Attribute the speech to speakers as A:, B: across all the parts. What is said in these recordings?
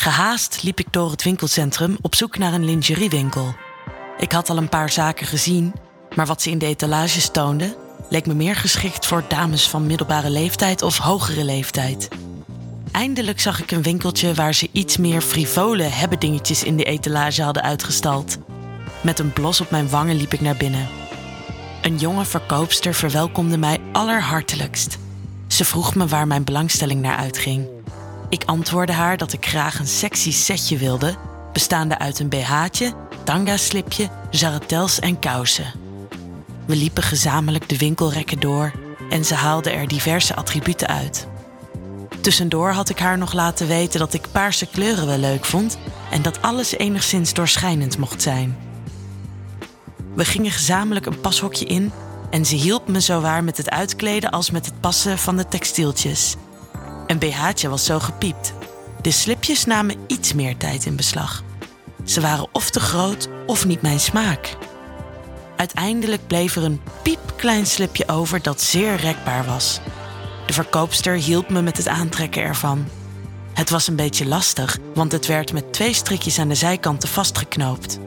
A: Gehaast liep ik door het winkelcentrum op zoek naar een lingeriewinkel. Ik had al een paar zaken gezien, maar wat ze in de etalages toonden, leek me meer geschikt voor dames van middelbare leeftijd of hogere leeftijd. Eindelijk zag ik een winkeltje waar ze iets meer frivole hebbedingetjes in de etalage hadden uitgestald. Met een blos op mijn wangen liep ik naar binnen. Een jonge verkoopster verwelkomde mij allerhartelijkst. Ze vroeg me waar mijn belangstelling naar uitging. Ik antwoordde haar dat ik graag een sexy setje wilde, bestaande uit een BH'tje, tanga-slipje, jarretels en kousen. We liepen gezamenlijk de winkelrekken door en ze haalde er diverse attributen uit. Tussendoor had ik haar nog laten weten dat ik paarse kleuren wel leuk vond en dat alles enigszins doorschijnend mocht zijn. We gingen gezamenlijk een pashokje in en ze hielp me zowaar met het uitkleden als met het passen van de textieltjes. Een BH'tje was zo gepiept. De slipjes namen iets meer tijd in beslag. Ze waren of te groot of niet mijn smaak. Uiteindelijk bleef er een piepklein slipje over dat zeer rekbaar was. De verkoopster hielp me met het aantrekken ervan. Het was een beetje lastig, want het werd met twee strikjes aan de zijkanten vastgeknoopt.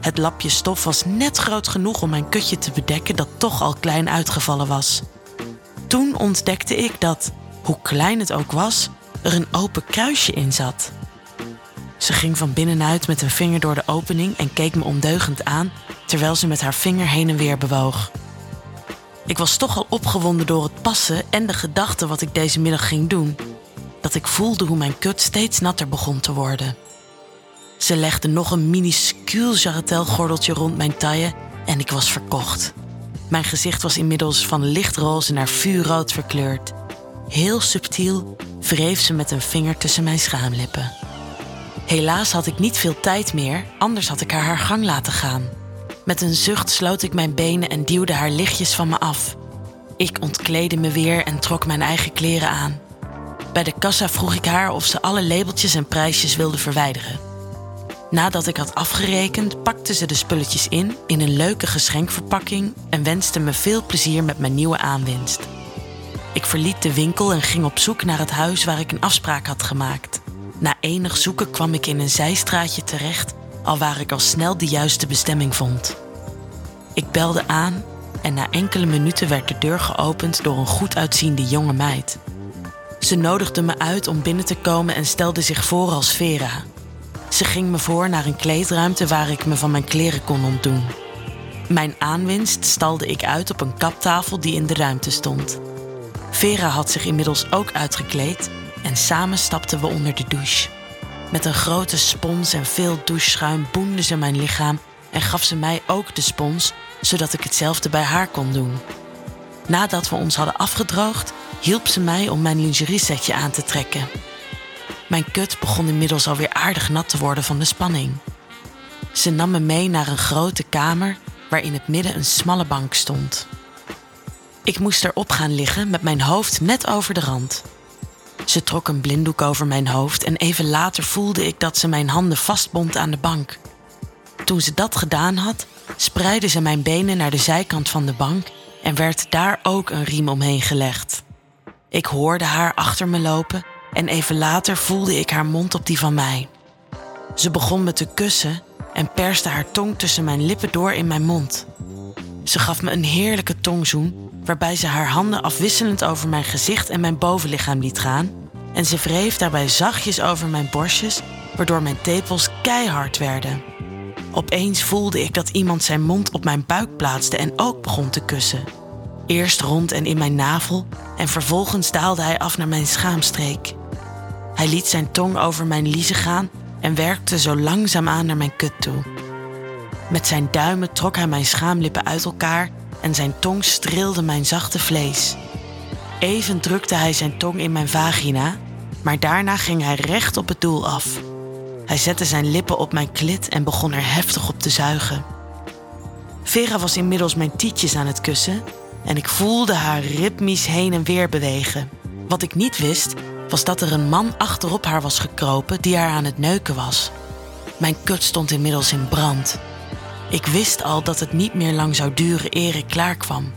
A: Het lapje stof was net groot genoeg om mijn kutje te bedekken dat toch al klein uitgevallen was. Toen ontdekte ik dat, hoe klein het ook was, er een open kruisje in zat. Ze ging van binnenuit met een vinger door de opening en keek me ondeugend aan terwijl ze met haar vinger heen en weer bewoog. Ik was toch al opgewonden door het passen en de gedachte wat ik deze middag ging doen, dat ik voelde hoe mijn kut steeds natter begon te worden. Ze legde nog een minuscuul jarretelgordeltje rond mijn taille en ik was verkocht. Mijn gezicht was inmiddels van lichtroze naar vuurrood verkleurd. Heel subtiel wreef ze met een vinger tussen mijn schaamlippen. Helaas had ik niet veel tijd meer, anders had ik haar haar gang laten gaan. Met een zucht sloot ik mijn benen en duwde haar lichtjes van me af. Ik ontkleedde me weer en trok mijn eigen kleren aan. Bij de kassa vroeg ik haar of ze alle labeltjes en prijsjes wilde verwijderen. Nadat ik had afgerekend, pakte ze de spulletjes in in een leuke geschenkverpakking en wenste me veel plezier met mijn nieuwe aanwinst. Ik verliet de winkel en ging op zoek naar het huis waar ik een afspraak had gemaakt. Na enig zoeken kwam ik in een zijstraatje terecht, al waar ik al snel de juiste bestemming vond. Ik belde aan en na enkele minuten werd de deur geopend door een goed uitziende jonge meid. Ze nodigde me uit om binnen te komen en stelde zich voor als Vera. Ze ging me voor naar een kleedruimte waar ik me van mijn kleren kon ontdoen. Mijn aanwinst stalde ik uit op een kaptafel die in de ruimte stond. Vera had zich inmiddels ook uitgekleed en samen stapten we onder de douche. Met een grote spons en veel doucheschuim boende ze mijn lichaam en gaf ze mij ook de spons, zodat ik hetzelfde bij haar kon doen. Nadat we ons hadden afgedroogd, hielp ze mij om mijn lingeriesetje aan te trekken. Mijn kut begon inmiddels alweer aardig nat te worden van de spanning. Ze nam me mee naar een grote kamer waar in het midden een smalle bank stond. Ik moest erop gaan liggen met mijn hoofd net over de rand. Ze trok een blinddoek over mijn hoofd en even later voelde ik dat ze mijn handen vastbond aan de bank. Toen ze dat gedaan had, spreidde ze mijn benen naar de zijkant van de bank en werd daar ook een riem omheen gelegd. Ik hoorde haar achter me lopen en even later voelde ik haar mond op die van mij. Ze begon me te kussen en perste haar tong tussen mijn lippen door in mijn mond. Ze gaf me een heerlijke tongzoen, waarbij ze haar handen afwisselend over mijn gezicht en mijn bovenlichaam liet gaan. En ze wreef daarbij zachtjes over mijn borstjes, waardoor mijn tepels keihard werden. Opeens voelde ik dat iemand zijn mond op mijn buik plaatste en ook begon te kussen. Eerst rond en in mijn navel en vervolgens daalde hij af naar mijn schaamstreek. Hij liet zijn tong over mijn liezen gaan en werkte zo langzaam aan naar mijn kut toe. Met zijn duimen trok hij mijn schaamlippen uit elkaar en zijn tong streelde mijn zachte vlees. Even drukte hij zijn tong in mijn vagina, maar daarna ging hij recht op het doel af. Hij zette zijn lippen op mijn klit en begon er heftig op te zuigen. Vera was inmiddels mijn tietjes aan het kussen en ik voelde haar ritmisch heen en weer bewegen. Wat ik niet wist, was dat er een man achterop haar was gekropen die haar aan het neuken was. Mijn kut stond inmiddels in brand. Ik wist al dat het niet meer lang zou duren eer ik klaar kwam.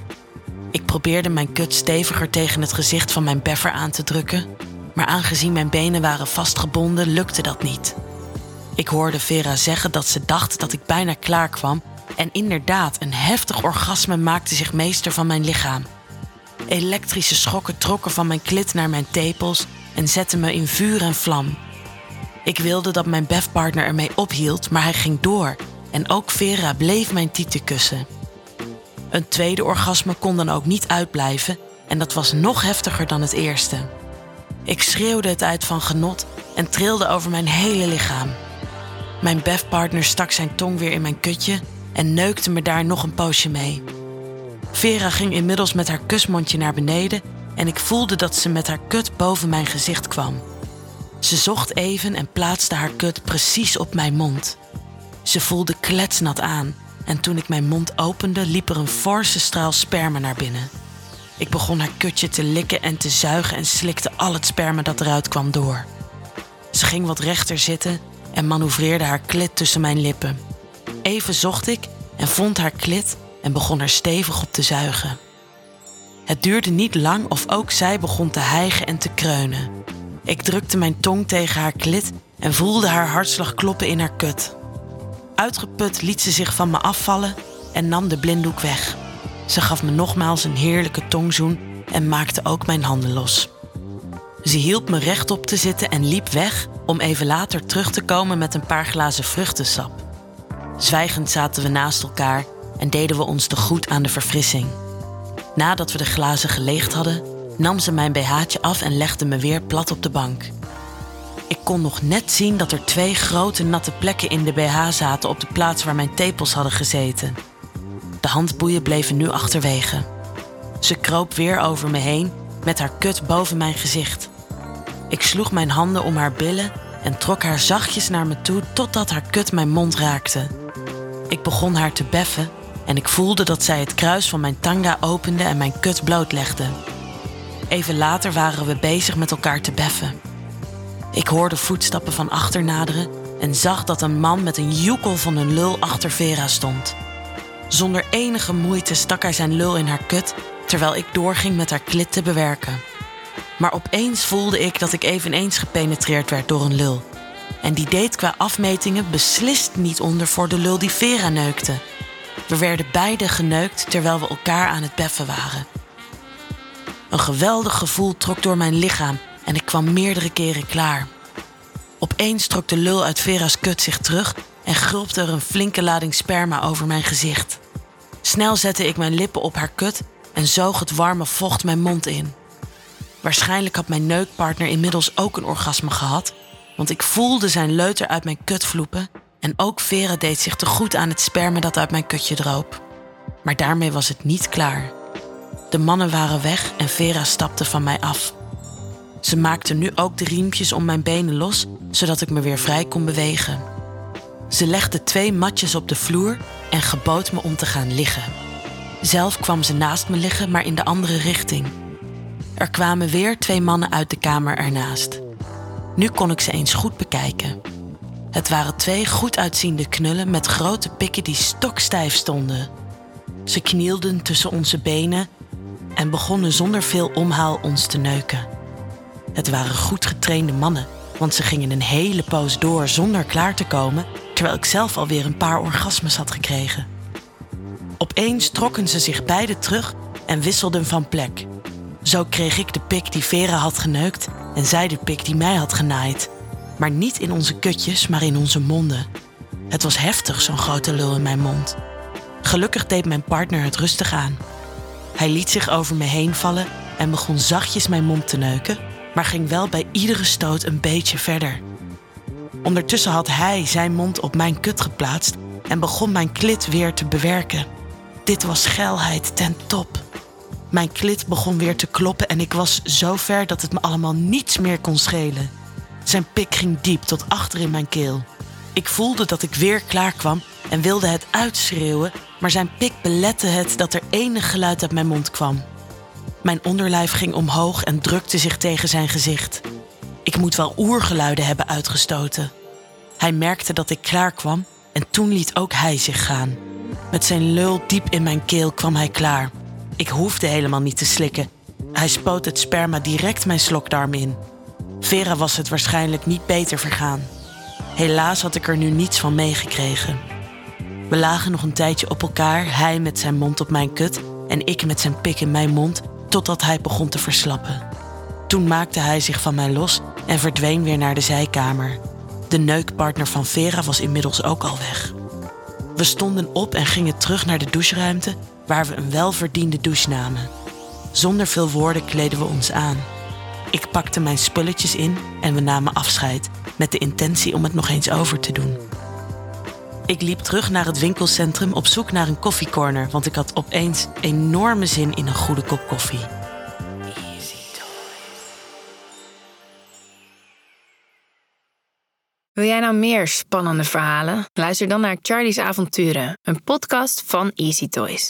A: Ik probeerde mijn kut steviger tegen het gezicht van mijn beffer aan te drukken, Maar aangezien mijn benen waren vastgebonden, lukte dat niet. Ik hoorde Vera zeggen dat ze dacht dat ik bijna klaar kwam en inderdaad, een heftig orgasme maakte zich meester van mijn lichaam. Elektrische schokken trokken van mijn klit naar mijn tepels en zetten me in vuur en vlam. Ik wilde dat mijn befpartner ermee ophield, maar hij ging door en ook Vera bleef mijn tieten kussen. Een tweede orgasme kon dan ook niet uitblijven en dat was nog heftiger dan het eerste. Ik schreeuwde het uit van genot en trilde over mijn hele lichaam. Mijn befpartner stak zijn tong weer in mijn kutje en neukte me daar nog een poosje mee. Vera ging inmiddels met haar kusmondje naar beneden en ik voelde dat ze met haar kut boven mijn gezicht kwam. Ze zocht even en plaatste haar kut precies op mijn mond. Ze voelde kletsnat aan en toen ik mijn mond opende, liep er een forse straal sperma naar binnen. Ik begon haar kutje te likken en te zuigen en slikte al het sperma dat eruit kwam door. Ze ging wat rechter zitten en manoeuvreerde haar klit tussen mijn lippen. Even zocht ik en vond haar klit en begon er stevig op te zuigen. Het duurde niet lang of ook zij begon te hijgen en te kreunen. Ik drukte mijn tong tegen haar klit en voelde haar hartslag kloppen in haar kut. Uitgeput liet ze zich van me afvallen en nam de blinddoek weg. Ze gaf me nogmaals een heerlijke tongzoen en maakte ook mijn handen los. Ze hielp me rechtop te zitten en liep weg om even later terug te komen met een paar glazen vruchtensap. Zwijgend zaten we naast elkaar en deden we ons de goed aan de verfrissing. Nadat we de glazen geleegd hadden, nam ze mijn BH'tje af en legde me weer plat op de bank. Ik kon nog net zien dat er twee grote natte plekken in de BH zaten op de plaats waar mijn tepels hadden gezeten. De handboeien bleven nu achterwege. Ze kroop weer over me heen met haar kut boven mijn gezicht. Ik sloeg mijn handen om haar billen en trok haar zachtjes naar me toe totdat haar kut mijn mond raakte. Ik begon haar te beffen en ik voelde dat zij het kruis van mijn tanga opende en mijn kut blootlegde. Even later waren we bezig met elkaar te beffen. Ik hoorde voetstappen van achter naderen en zag dat een man met een joekel van een lul achter Vera stond. Zonder enige moeite stak hij zijn lul in haar kut terwijl ik doorging met haar klit te bewerken. Maar opeens voelde ik dat ik eveneens gepenetreerd werd door een lul. En die deed qua afmetingen beslist niet onder voor de lul die Vera neukte. We werden beide geneukt terwijl we elkaar aan het beffen waren. Een geweldig gevoel trok door mijn lichaam en ik kwam meerdere keren klaar. Opeens trok de lul uit Vera's kut zich terug en gulpte er een flinke lading sperma over mijn gezicht. Snel zette ik mijn lippen op haar kut en zoog het warme vocht mijn mond in. Waarschijnlijk had mijn neukpartner inmiddels ook een orgasme gehad, want ik voelde zijn leuter uit mijn kut vloepen en ook Vera deed zich te goed aan het sperma dat uit mijn kutje droop. Maar daarmee was het niet klaar. De mannen waren weg en Vera stapte van mij af. Ze maakte nu ook de riempjes om mijn benen los, zodat ik me weer vrij kon bewegen. Ze legde twee matjes op de vloer en gebood me om te gaan liggen. Zelf kwam ze naast me liggen, maar in de andere richting. Er kwamen weer twee mannen uit de kamer ernaast. Nu kon ik ze eens goed bekijken. Het waren twee goed uitziende knullen met grote pikken die stokstijf stonden. Ze knielden tussen onze benen en begonnen zonder veel omhaal ons te neuken. Het waren goed getrainde mannen, want ze gingen een hele poos door zonder klaar te komen, terwijl ik zelf alweer een paar orgasmes had gekregen. Opeens trokken ze zich beiden terug en wisselden van plek. Zo kreeg ik de pik die Vera had geneukt en zij de pik die mij had genaaid. Maar niet in onze kutjes, maar in onze monden. Het was heftig, zo'n grote lul in mijn mond. Gelukkig deed mijn partner het rustig aan. Hij liet zich over me heen vallen en begon zachtjes mijn mond te neuken, maar ging wel bij iedere stoot een beetje verder. Ondertussen had hij zijn mond op mijn kut geplaatst en begon mijn klit weer te bewerken. Dit was geilheid ten top. Mijn klit begon weer te kloppen en ik was zo ver dat het me allemaal niets meer kon schelen. Zijn pik ging diep tot achter in mijn keel. Ik voelde dat ik weer klaar kwam en wilde het uitschreeuwen, maar zijn pik belette het dat er enig geluid uit mijn mond kwam. Mijn onderlijf ging omhoog en drukte zich tegen zijn gezicht. Ik moet wel oergeluiden hebben uitgestoten. Hij merkte dat ik klaar kwam en toen liet ook hij zich gaan. Met zijn lul diep in mijn keel kwam hij klaar. Ik hoefde helemaal niet te slikken. Hij spoot het sperma direct mijn slokdarm in. Vera was het waarschijnlijk niet beter vergaan. Helaas had ik er nu niets van meegekregen. We lagen nog een tijdje op elkaar, hij met zijn mond op mijn kut en ik met zijn pik in mijn mond, totdat hij begon te verslappen. Toen maakte hij zich van mij los en verdween weer naar de zijkamer. De neukpartner van Vera was inmiddels ook al weg. We stonden op en gingen terug naar de doucheruimte, waar we een welverdiende douche namen. Zonder veel woorden kleden we ons aan. Ik pakte mijn spulletjes in en we namen afscheid, met de intentie om het nog eens over te doen. Ik liep terug naar het winkelcentrum op zoek naar een koffiecorner, want ik had opeens enorme zin in een goede kop koffie.
B: Wil jij nou meer spannende verhalen? Luister dan naar Charlie's Avonturen, een podcast van Easy Toys.